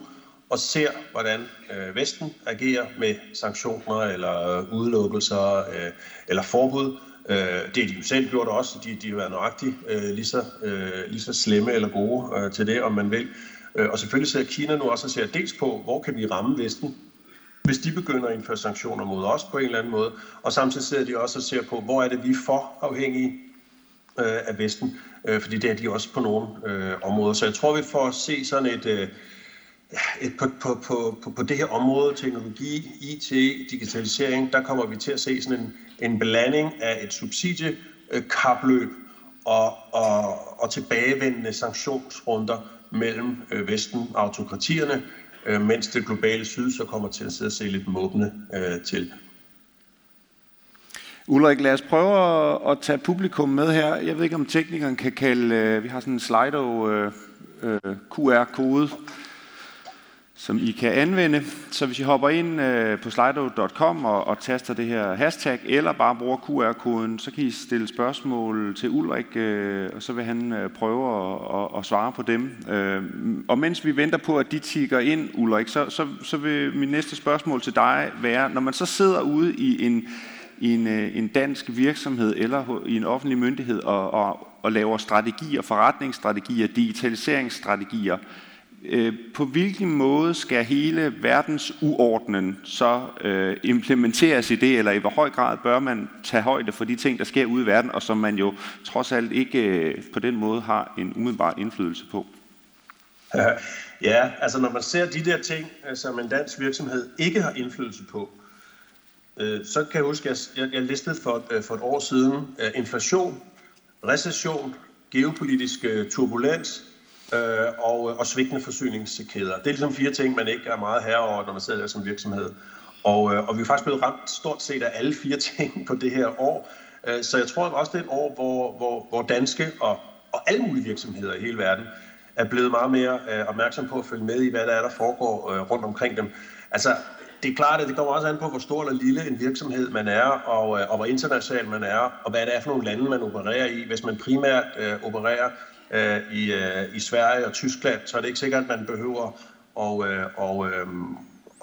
og ser, hvordan øh, Vesten agerer med sanktioner eller øh, udelukkelser øh, eller forbud. Øh, det har de jo selv gjort også. De, de har været nøjagtigt øh, lige, så, øh, lige så slemme eller gode øh, til det, om man vil. Øh, og selvfølgelig ser Kina nu også og ser dels på, hvor kan vi ramme Vesten, hvis de begynder at indføre sanktioner mod os på en eller anden måde. Og samtidig ser de også og ser på, hvor er det, vi er for afhængige øh, af Vesten, øh, fordi det er de også på nogle øh, områder. Så jeg tror, vi får at se sådan et, øh, et på, på, på, på, på det her område, teknologi, IT, digitalisering, der kommer vi til at se sådan en, en blanding af et subsidiekapløb øh, og, og, og tilbagevendende sanktionsrunder mellem øh, Vesten og autokratierne, øh, mens det globale syd så kommer til at sidde og se lidt måbne øh, til. Ulrik, lad os prøve at, at tage publikum med her. Jeg ved ikke, om teknikeren kan kalde, øh, vi har sådan en Slido øh, øh, QR-kode, som I kan anvende. Så hvis I hopper ind øh, på slido.com og, og taster det her hashtag, eller bare bruger QR-koden, så kan I stille spørgsmål til Ulrik, øh, og så vil han øh, prøve at, at, at svare på dem. Øh, og mens vi venter på, at de tigger ind, Ulrik, så, så, så vil min næste spørgsmål til dig være, når man så sidder ude i en i en, øh, en dansk virksomhed eller i en offentlig myndighed og, og, og laver strategier, forretningsstrategier, digitaliseringsstrategier, øh, på hvilken måde skal hele verdens uordnen så øh, implementeres i det, eller i hvor høj grad bør man tage højde for de ting, der sker ude i verden, og som man jo trods alt ikke øh, på den måde har en umiddelbar indflydelse på? Ja, altså når man ser de der ting, øh, som en dansk virksomhed ikke har indflydelse på, Øh, Øh, så kan jeg huske, at jeg, jeg listede for, øh, for et år siden øh, inflation, recession, geopolitisk øh, turbulens øh, og, og svigtende forsyningskæder. Det er ligesom fire ting, man ikke er meget herre over, når man sidder der som virksomhed. Og, og vi er faktisk blevet ramt stort set af alle fire ting på det her år. Så jeg tror også, det er et år, hvor, hvor, hvor danske og, og alle mulige virksomheder i hele verden er blevet meget mere opmærksom på at følge med i, hvad der er, der foregår rundt omkring dem. Altså, det er klart, at det kommer også an på, hvor stor eller lille en virksomhed man er, og, øh, og hvor international man er, og hvad det er for nogle lande, man opererer i. Hvis man primært øh, opererer øh, i, øh, i Sverige og Tyskland, så er det ikke sikkert, at man behøver at, øh, og, øh,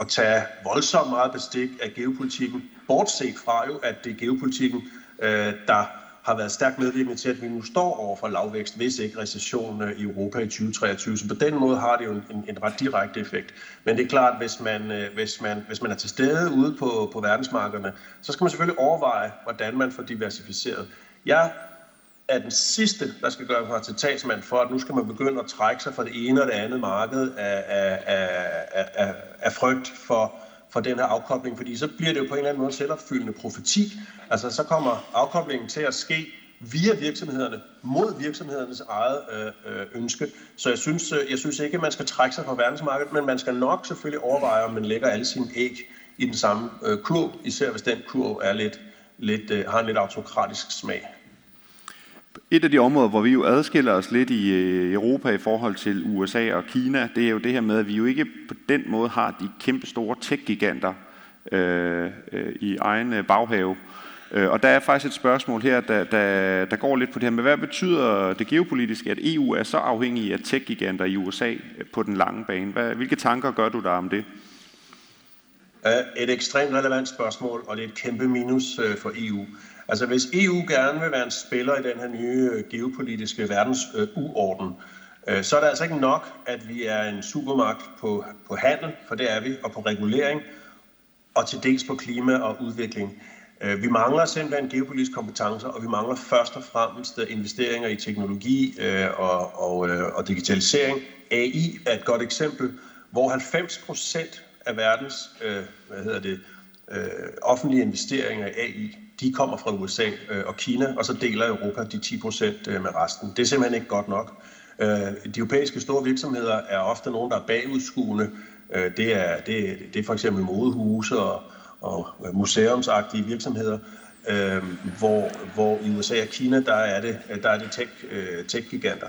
at tage voldsomt meget bestik af geopolitikken, bortset fra jo, at det er geopolitikken, øh, der har været stærkt medvirkende til, at vi nu står over for lavvækst, hvis ikke recession øh, i Europa i 2023. Så på den måde har det jo en, en ret direkte effekt. Men det er klart, hvis man, øh, hvis man, hvis man er til stede ude på, på verdensmarkederne, så skal man selvfølgelig overveje, hvordan man får diversificeret. Jeg er den sidste, der skal gøre mig til talsmand for, at nu skal man begynde at trække sig fra det ene og det andet marked af, af, af, af, af frygt for, for den her afkobling, fordi så bliver det jo på en eller anden måde selvopfyldende profeti. Altså så kommer afkoblingen til at ske via virksomhederne, mod virksomhedernes eget øh, øh, ønske. Så jeg synes, øh, jeg synes ikke, at man skal trække sig fra verdensmarkedet, men man skal nok selvfølgelig overveje, om man lægger alle sine æg i den samme øh, kurv, især hvis den kurv er lidt, lidt, øh, har en lidt autokratisk smag. Et af de områder, hvor vi jo adskiller os lidt i øh, Europa i forhold til USA og Kina, det er jo det her med, at vi jo ikke på den måde har de kæmpe store tech-giganter øh, øh, i egen øh, baghave. Og der er faktisk et spørgsmål her, der, der, der går lidt på det her med, hvad betyder det geopolitiske, at EU er så afhængig af tech-giganter i USA på den lange bane? Hvad, hvilke tanker gør du der om det? Et ekstremt relevant spørgsmål, og det er et kæmpe minus for EU. Altså hvis EU gerne vil være en spiller i den her nye øh, geopolitiske verdens øh, uorden, øh, så er det altså ikke nok, at vi er en supermagt på, på handel, for det er vi, og på regulering, og til dels på klima og udvikling. Øh, vi mangler simpelthen geopolitiske kompetencer, og vi mangler først og fremmest øh, investeringer i teknologi øh, og, og, øh, og digitalisering. AI er et godt eksempel, hvor 90 procent af verdens øh, hvad hedder det, øh, offentlige investeringer i AI de kommer fra USA øh, og Kina, og så deler Europa de 10 procent øh, med resten. Det er simpelthen ikke godt nok. Øh, de europæiske store virksomheder er ofte nogen, der er bagudskuende. Det, er, det, det er for eksempel modehuse og, og museumsagtige virksomheder, øh, hvor, hvor i USA og Kina, der er det, der er det tech, øh, tech-giganter.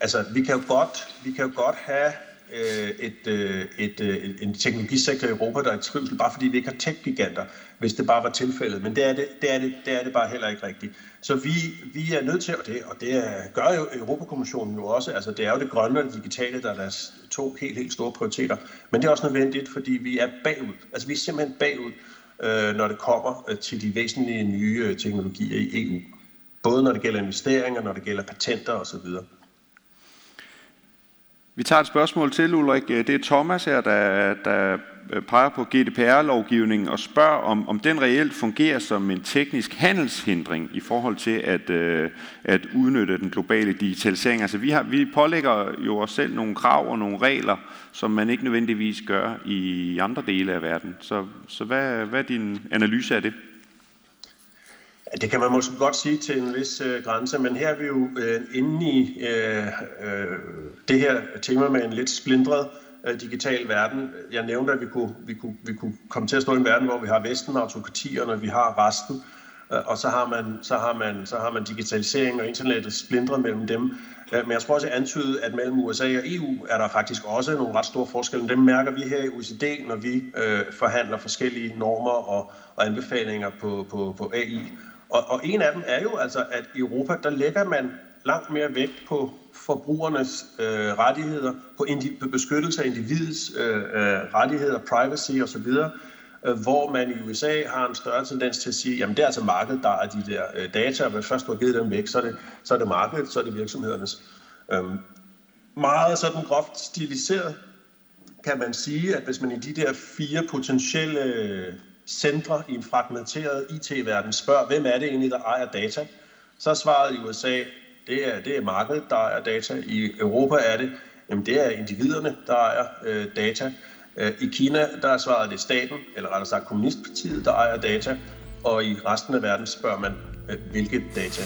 Altså, vi kan jo godt, vi kan jo godt have øh, et, øh, et, øh, en teknologisektor i Europa, der er i trivsel, bare fordi vi ikke har tech-giganter, hvis det bare var tilfældet. Men det er det, det, er det, det, er det bare heller ikke rigtigt. Så vi, vi er nødt til, og det, og det gør jo Europakommissionen jo også, altså det er jo det grønne og det digitale, der er deres to helt, helt store prioriteter. Men det er også nødvendigt, fordi vi er bagud. Altså vi er simpelthen bagud, øh, når det kommer øh, til de væsentlige nye øh, teknologier i EU. Både når det gælder investeringer, når det gælder patenter osv. Vi tager et spørgsmål til, Ulrik. Det er Thomas her, der, der øh, peger på GDPR-lovgivningen og spørger, om, om den reelt fungerer som en teknisk handelshindring i forhold til at, øh, at udnytte den globale digitalisering. Altså vi, har, vi pålægger jo os selv nogle krav og nogle regler, som man ikke nødvendigvis gør i andre dele af verden. Så, så hvad, hvad er din analyse af det? Det kan man måske godt sige til en vis øh, grænse, men her er vi jo øh, inde i øh, øh, det her tema med en lidt splindret øh, digital verden. Jeg nævnte, at vi kunne, vi, kunne, vi kunne komme til at stå i en verden, hvor vi har Vesten, autokratierne, vi har resten, øh, og så har, man, så, har man, så har man digitalisering og internettet splindret mellem dem. Øh, men jeg tror også at antyde, at mellem USA og EU er der faktisk også nogle ret store forskelle. Dem mærker vi her i OECD, når vi øh, forhandler forskellige normer og, og anbefalinger på, på, på AI. Og, og en af dem er jo altså, at i Europa, der lægger man langt mere vægt på forbrugernes øh, rettigheder, på, indi- på beskyttelse af individets øh, øh, rettigheder, privacy osv., øh, hvor man i USA har en større tendens til at sige, jamen det er altså markedet, der er de der øh, data, og hvis først du har givet dem væk, så er det, så er det markedet, så er det virksomhedernes. Øh, meget sådan groft stiliseret kan man sige, at hvis man i de der fire potentielle centre i en fragmenteret IT-verden spørger, hvem er det egentlig, der ejer data, så er svaret i USA, det er, det er markedet, der ejer data. I Europa er det, jamen det er individerne, der ejer øh, data. Øh, I Kina, der er svaret det staten, eller rettere sagt kommunistpartiet, der ejer data. Og i resten af verden spørger man, øh, hvilke data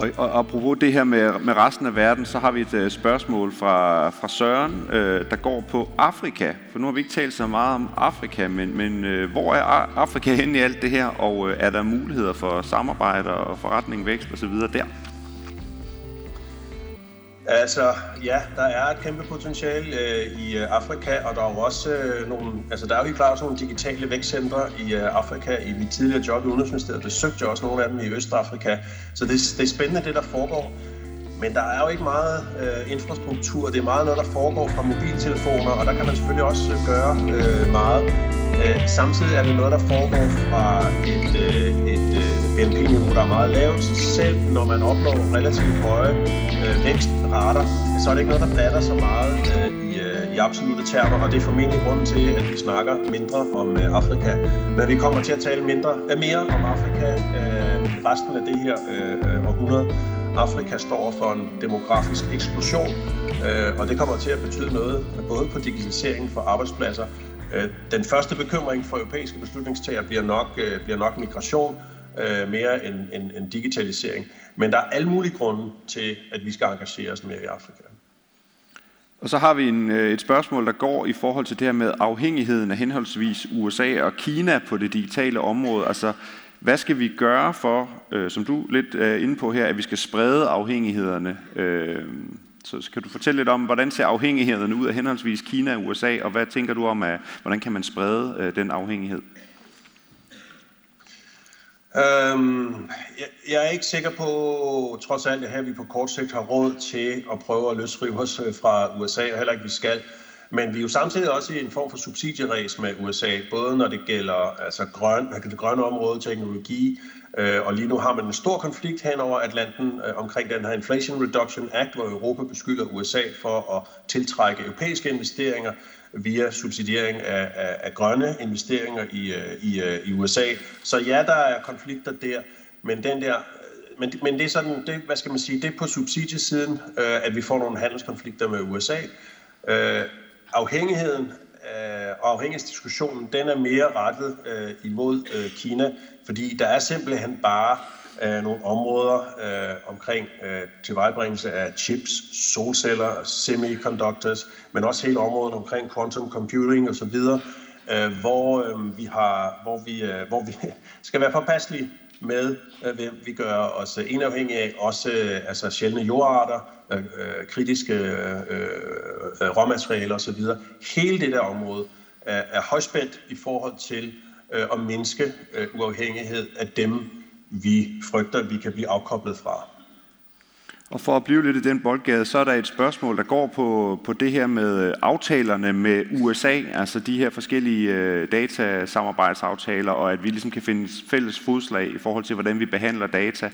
Og, og apropos det her med, med resten af verden, så har vi et uh, spørgsmål fra, fra Søren, uh, der går på Afrika. For nu har vi ikke talt så meget om Afrika, men, men uh, hvor er Afrika henne i alt det her, og uh, er der muligheder for samarbejde og forretning, vækst osv. der? Altså, ja, der er et kæmpe potentiale øh, i øh, Afrika, og der er jo også øh, nogle, altså der er jo helt klart nogle digitale vækstcentre i øh, Afrika. I mit tidligere job i Udenrigsministeriet besøgte jeg også nogle af dem i Østafrika. Så det, det er spændende, det der foregår. Men der er jo ikke meget øh, infrastruktur. Det er meget noget, der foregår fra mobiltelefoner, og der kan man selvfølgelig også øh, gøre øh, meget. Øh, samtidig er det noget, der foregår fra et, øh, et øh, BNP-niveau, der er meget lavt. Så selv når man opnår relativt høje øh, parter, så er det ikke noget, der batter så meget øh, i, øh, i absolute termer, og det er formentlig grunden til, at vi snakker mindre om øh, Afrika. Men vi kommer til at tale mindre, øh, mere om Afrika øh, resten af det her øh, øh århundrede. Afrika står for en demografisk eksplosion, øh, og det kommer til at betyde noget både på digitalisering for arbejdspladser. Øh, den første bekymring for europæiske beslutningstager bliver nok, bliver nok migration, øh, mere end, end, end digitalisering. Men der er alle mulige grunde til, at vi skal engagere os mere i Afrika. Og så har vi en, øh, et spørgsmål, der går i forhold til det her med afhængigheden af henholdsvis USA og Kina på det digitale område. Altså, hvad skal vi gøre for, øh, som du lidt er inde på her, at vi skal sprede afhængighederne? Øh, så skal du fortælle lidt om, hvordan ser afhængighederne ud af henholdsvis Kina og USA, og hvad tænker du om, at, hvordan kan man sprede øh, den afhængighed? Øhm, jeg, jeg er ikke sikker på, trods alt, at vi på kort sigt har råd til at prøve at løsrive os øh, fra USA, og heller ikke vi skal. Men vi er jo samtidig også i en form for subsidieræs med USA, både når det gælder altså grøn, det grønne område, teknologi, øh, og lige nu har man en stor konflikt hen over Atlanten øh, omkring den her Inflation Reduction Act, hvor Europa beskylder USA for at tiltrække europæiske investeringer via subsidiering af, af, af grønne investeringer i, øh, i, øh, i USA. Så ja, der er konflikter der, men den der øh, men, men det er sådan, det, hvad skal man sige, det er på subsidiesiden, øh, at vi får nogle handelskonflikter med USA. Øh, afhængigheden øh, og afhængighedsdiskussionen, den er mere rettet øh, imod øh, Kina, fordi der er simpelthen bare øh, nogle områder øh, omkring øh, tilvejebringelse af chips, solceller, semiconductors, men også hele området omkring quantum computing osv., øh, hvor, øh, vi har, hvor, vi, øh, hvor vi skal være påpasselige med, øh, hvem vi gør os indafhængige af, også øh, altså sjældne jordarter, øh, øh kritiske øh, øh, råmaterialer osv. Hele det der område er, er højspændt i forhold til øh, at mindske øh, uafhængighed af dem, vi frygter, vi kan blive afkoblet fra. Og for at blive lidt i den boldgade, så er der et spørgsmål, der går på, på det her med øh, aftalerne med USA, altså de her forskellige øh, datasamarbejdsaftaler, og at vi ligesom kan finde fælles fodslag i forhold til, hvordan vi behandler data.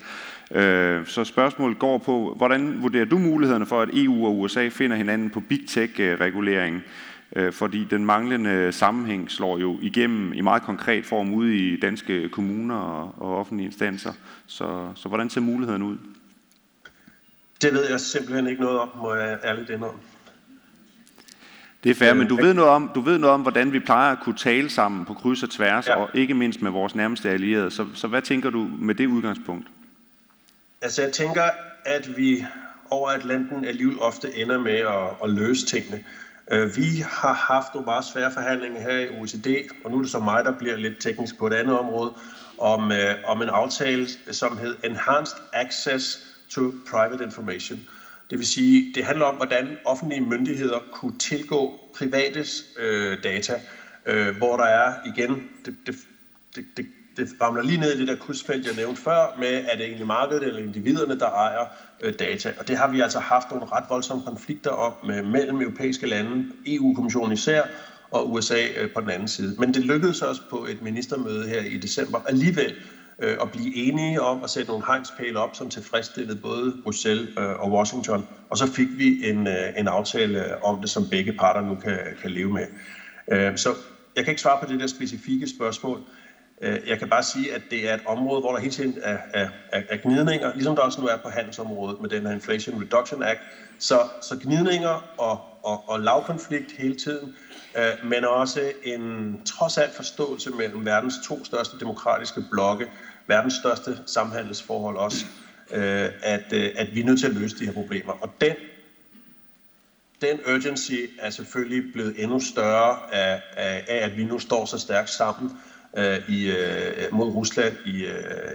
Øh, så spørgsmålet går på, hvordan vurderer du mulighederne for, at EU og USA finder hinanden på big tech-reguleringen? Øh, Øh, fordi den manglende sammenhæng slår jo igennem i meget konkret form ude i danske kommuner og, og offentlige instanser. Så, så hvordan ser muligheden ud? Det ved jeg simpelthen ikke noget om, må jeg ærligt indrømme. Det er fair, men du ved, noget om, du ved noget om, hvordan vi plejer at kunne tale sammen på kryds og tværs, ja. og ikke mindst med vores nærmeste allierede. Så, så hvad tænker du med det udgangspunkt? Altså jeg tænker, at vi over Atlanten alligevel ofte ender med at, at løse tingene. Øh, vi har haft nogle meget svære forhandlinger her i OECD, og nu er det så mig, der bliver lidt teknisk på et andet område, om, øh, om en aftale, som hed Enhanced Access to Private Information. Det vil sige, det handler om, hvordan offentlige myndigheder kunne tilgå privates øh, data, øh, hvor der er igen, det, det, det, det, det ramler lige ned i det der krydsfelt, jeg nævnte før, med er det egentlig markedet eller individerne, der ejer øh, Øh, data. Og det har vi altså haft nogle ret voldsomme konflikter om med, mellem europæiske lande, EU-kommissionen især, og USA øh, på den anden side. Men det lykkedes os på et ministermøde her i december alligevel øh, at blive enige om at sætte nogle hegnspæle op, som tilfredsstillede både Bruxelles og Washington. Og så fik vi en, en aftale om det, som begge parter nu kan, kan leve med. Så jeg kan ikke svare på det der specifikke spørgsmål. Øh, jeg kan bare sige, at det er et område, hvor der hele tiden er, er, er, er gnidninger, ligesom der også nu er på handelsområdet med den her Inflation Reduction Act. Så, så gnidninger og, og, og lavkonflikt hele tiden, øh, men også en trods alt forståelse mellem verdens to største demokratiske blokke, verdens største samhandelsforhold også, øh, at, øh, at vi er nødt til at løse de her problemer. Og den, den urgency er selvfølgelig blevet endnu større af, af, af, at vi nu står så stærkt sammen øh, i, øh, mod Rusland i, øh,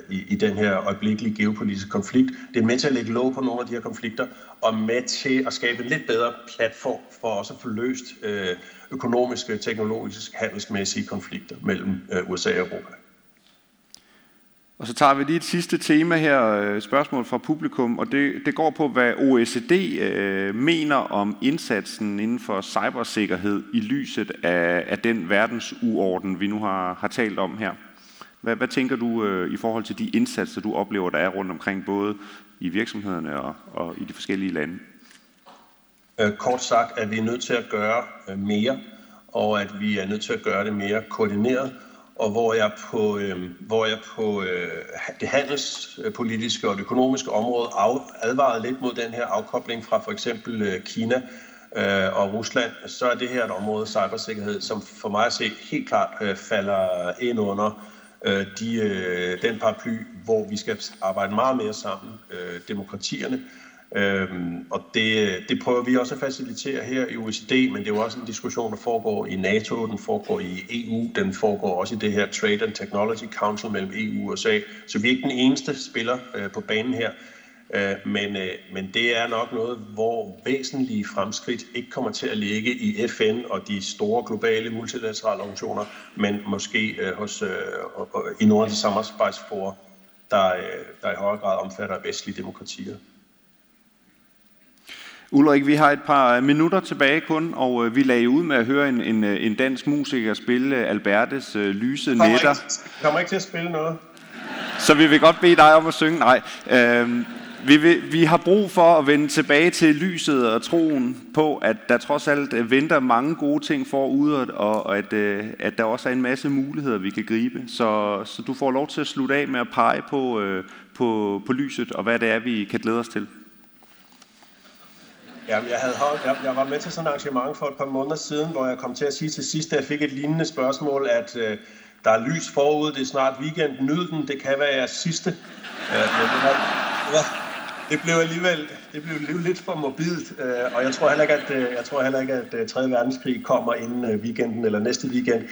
i, i den her øjeblikkelige geopolitiske konflikt. Det er med til at lægge lov på nogle af de her konflikter, og med til at skabe en lidt bedre platform for også at få løst øh, økonomiske, teknologiske, handelsmæssige konflikter mellem øh, USA og Europa. Og så tager vi lige et sidste tema her, øh, spørgsmål fra publikum, og det, det går på, hvad OECD øh, mener om indsatsen inden for cybersikkerhed i lyset af, af den verdensuorden, vi nu har, har talt om her. Hvad, hvad tænker du øh, i forhold til de indsatser, du oplever, der er rundt omkring, både i virksomhederne og, og i de forskellige lande? Øh, kort sagt, at vi er nødt til at gøre øh, mere, og at vi er nødt til at gøre det mere koordineret, og hvor jeg på, øh, hvor jeg på øh, det handelspolitiske og det økonomiske område af, advarede lidt mod den her afkobling fra for eksempel øh, Kina øh, og Rusland, så er det her et område, cybersikkerhed, som for mig at se helt klart øh, falder ind under øh, de, øh, den paraply, hvor vi skal arbejde meget mere sammen, øh, demokratierne, Øhm, og det, det prøver vi også at facilitere her i OECD, men det er jo også en diskussion, der foregår i NATO, den foregår i EU, den foregår også i det her Trade and Technology Council mellem EU og USA. Så vi er ikke den eneste spiller øh, på banen her, øh, men, øh, men det er nok noget, hvor væsentlige fremskridt ikke kommer til at ligge i FN og de store globale multilaterale organisationer, men måske øh, hos, øh, i nogle af de samarbejdsforer, der, øh, der i højere grad omfatter vestlige demokratier. Ulrik, vi har et par minutter tilbage kun, og øh, vi lagde ud med at høre en, en, øh, en dansk musiker spille Albertes uh, Lyse kommer Netter. Ikke, kommer ikke til at spille noget. Så vi vil godt bede dig om at synge. Nej. Øhm, vi, vil, vi har brug for at vende tilbage til lyset og troen på, at der trods alt venter mange gode ting forud, og, og at, at der også er en masse muligheder, vi kan gribe. Så, så du får lov til at slutte af med at pege på, på, på lyset, og hvad det er, vi kan glæde os til. Jamen, jeg, havde holdt, jeg, jeg var med til sådan et arrangement for et par måneder siden, hvor jeg kom til at sige til sidst, at jeg fik et lignende spørgsmål, at øh, der er lys forud, det er snart weekend, nyd den, det kan være jeres sidste. Øh, men det, var, det, var, det blev alligevel det blev lidt for mobilt, øh, og jeg tror heller ikke, at, øh, jeg tror heller ikke, at øh, 3. verdenskrig kommer inden øh, weekenden eller næste weekend.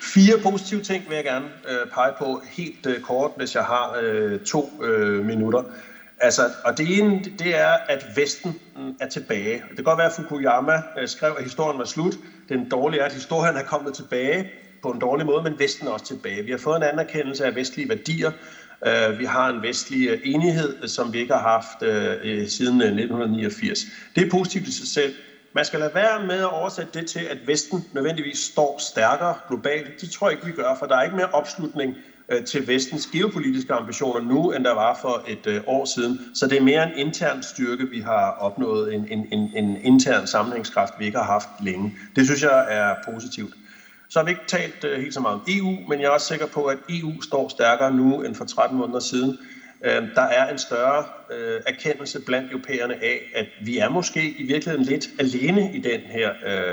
Fire positive ting vil jeg gerne øh, pege på helt øh, kort, hvis jeg har øh, to øh, minutter. Altså, og det ene, det er, at Vesten er tilbage. Det kan godt være, at Fukuyama øh, skrev, at historien var slut. Den dårlige er, at historien er kommet tilbage på en dårlig måde, men Vesten er også tilbage. Vi har fået en anerkendelse af vestlige værdier. Øh, vi har en vestlig øh, enighed, som vi ikke har haft siden 1989. Det er positivt i sig selv. Man skal lade være med at oversætte det til, at Vesten nødvendigvis står stærkere globalt. Det tror jeg ikke, vi gør, for der er ikke mere opslutning Øh, til vestens geopolitiske ambitioner nu, end der var for et øh, år siden. Så det er mere en intern styrke, vi har opnået, en, en, en, en intern sammenhængskraft, vi ikke har haft længe. Det synes jeg er positivt. Så har vi ikke talt øh, helt så meget om EU, men jeg er også sikker på, at EU står stærkere nu end for 13 måneder siden. Øh, der er en større øh, erkendelse blandt europæerne af, at vi er måske i virkeligheden lidt alene i den her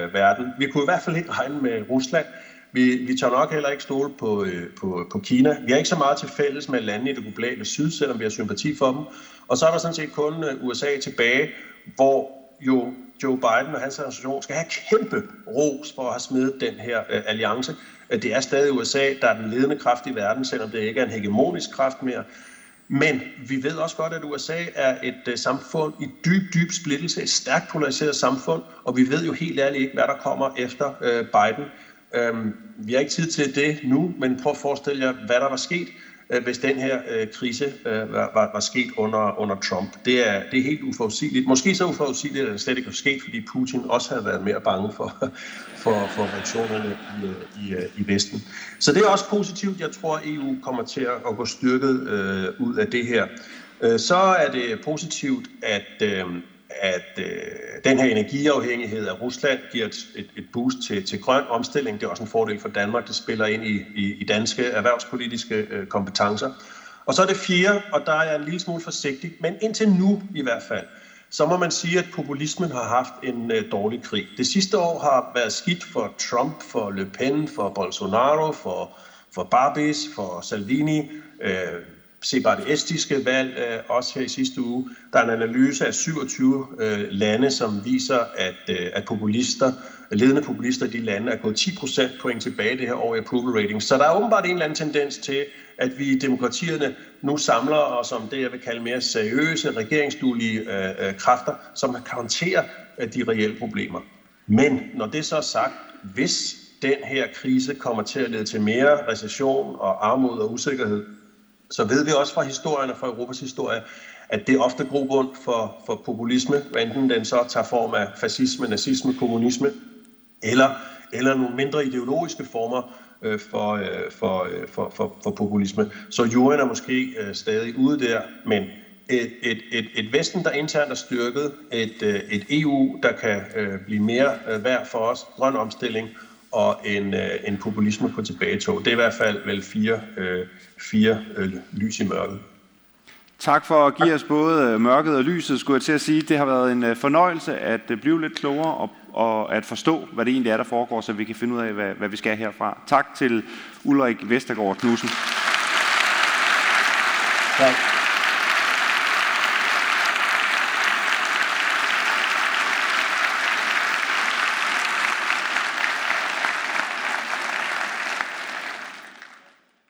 verden. Vi kunne i hvert fald ikke regne med Rusland, vi, vi tager nok heller ikke stole på, øh, på, på Kina. Vi har ikke så meget til fælles med landene i det globale syd, selvom vi har sympati for dem. Og så er der sådan set kun øh, USA tilbage, hvor jo Joe Biden og hans administration skal have kæmpe ros for at have smidt den her øh, alliance. Øh, det er stadig USA, der er den ledende kraft i verden, selvom det ikke er en hegemonisk kraft mere. Men vi ved også godt, at USA er et uh, samfund i dyb, dyb splittelse, et stærkt polariseret samfund, og vi ved jo helt ærligt ikke, hvad der kommer efter uh, Biden. Øhm, vi har ikke tid til det nu, men prøv at forestille jer, hvad der var sket, øh, hvis den her øh, krise øh, var, var, var sket under, under Trump. Det er, det er helt uforudsigeligt. Måske så uforudsigeligt, at det slet ikke var sket, fordi Putin også havde været mere bange for, for, for reaktionerne i, øh, i, øh, i Vesten. Så det er også positivt. Jeg tror, at EU kommer til at gå styrket øh, ud af det her. Øh, så er det positivt, at, øh, at øh, den her energiafhængighed af Rusland giver et, et, et boost til, til grøn omstilling. Det er også en fordel for Danmark. Det spiller ind i, i, i danske erhvervspolitiske øh, kompetencer. Og så er det fjerde, og der er jeg en lille smule forsigtig, men indtil nu i hvert fald, så må man sige, at populismen har haft en øh, dårlig krig. Det sidste år har været skidt for Trump, for Le Pen, for Bolsonaro, for, for Barbis, for Salvini. Øh, se bare det estiske valg, øh, også her i sidste uge. Der er en analyse af 27 øh, lande, som viser, at, øh, at populister, ledende populister i de lande er gået 10 procent point tilbage det her år i approval rating. Så der er åbenbart en eller anden tendens til, at vi i demokratierne nu samler os om det, jeg vil kalde mere seriøse, regeringsduelige øh, øh, kræfter, som kan håndtere øh, de reelle problemer. Men når det så er sagt, hvis den her krise kommer til at lede til mere recession og armod og usikkerhed, så ved vi også fra historien og fra Europas historie, at det er ofte grobund for, for populisme, enten den så tager form af fascisme, nazisme, kommunisme, eller, eller nogle mindre ideologiske former øh, for, øh, for, øh, for, for, for populisme. Så jorden er måske øh, stadig ude der, men et, et, et, et Vesten, der internt er styrket, et, øh, et EU, der kan øh, blive mere øh, værd for os, grøn omstilling, og en, øh, en populisme på tilbagetog. Det er i hvert fald vel fire, øh, fire øh, lys i mørket. Tak for at give os både øh, mørket og lyset, skulle jeg til at sige. Det har været en øh, fornøjelse at øh, blive lidt klogere og, og at forstå, hvad det egentlig er, der foregår, så vi kan finde ud af, hvad, hvad vi skal herfra. Tak til Ulrik Vestergaard Knudsen. Tak.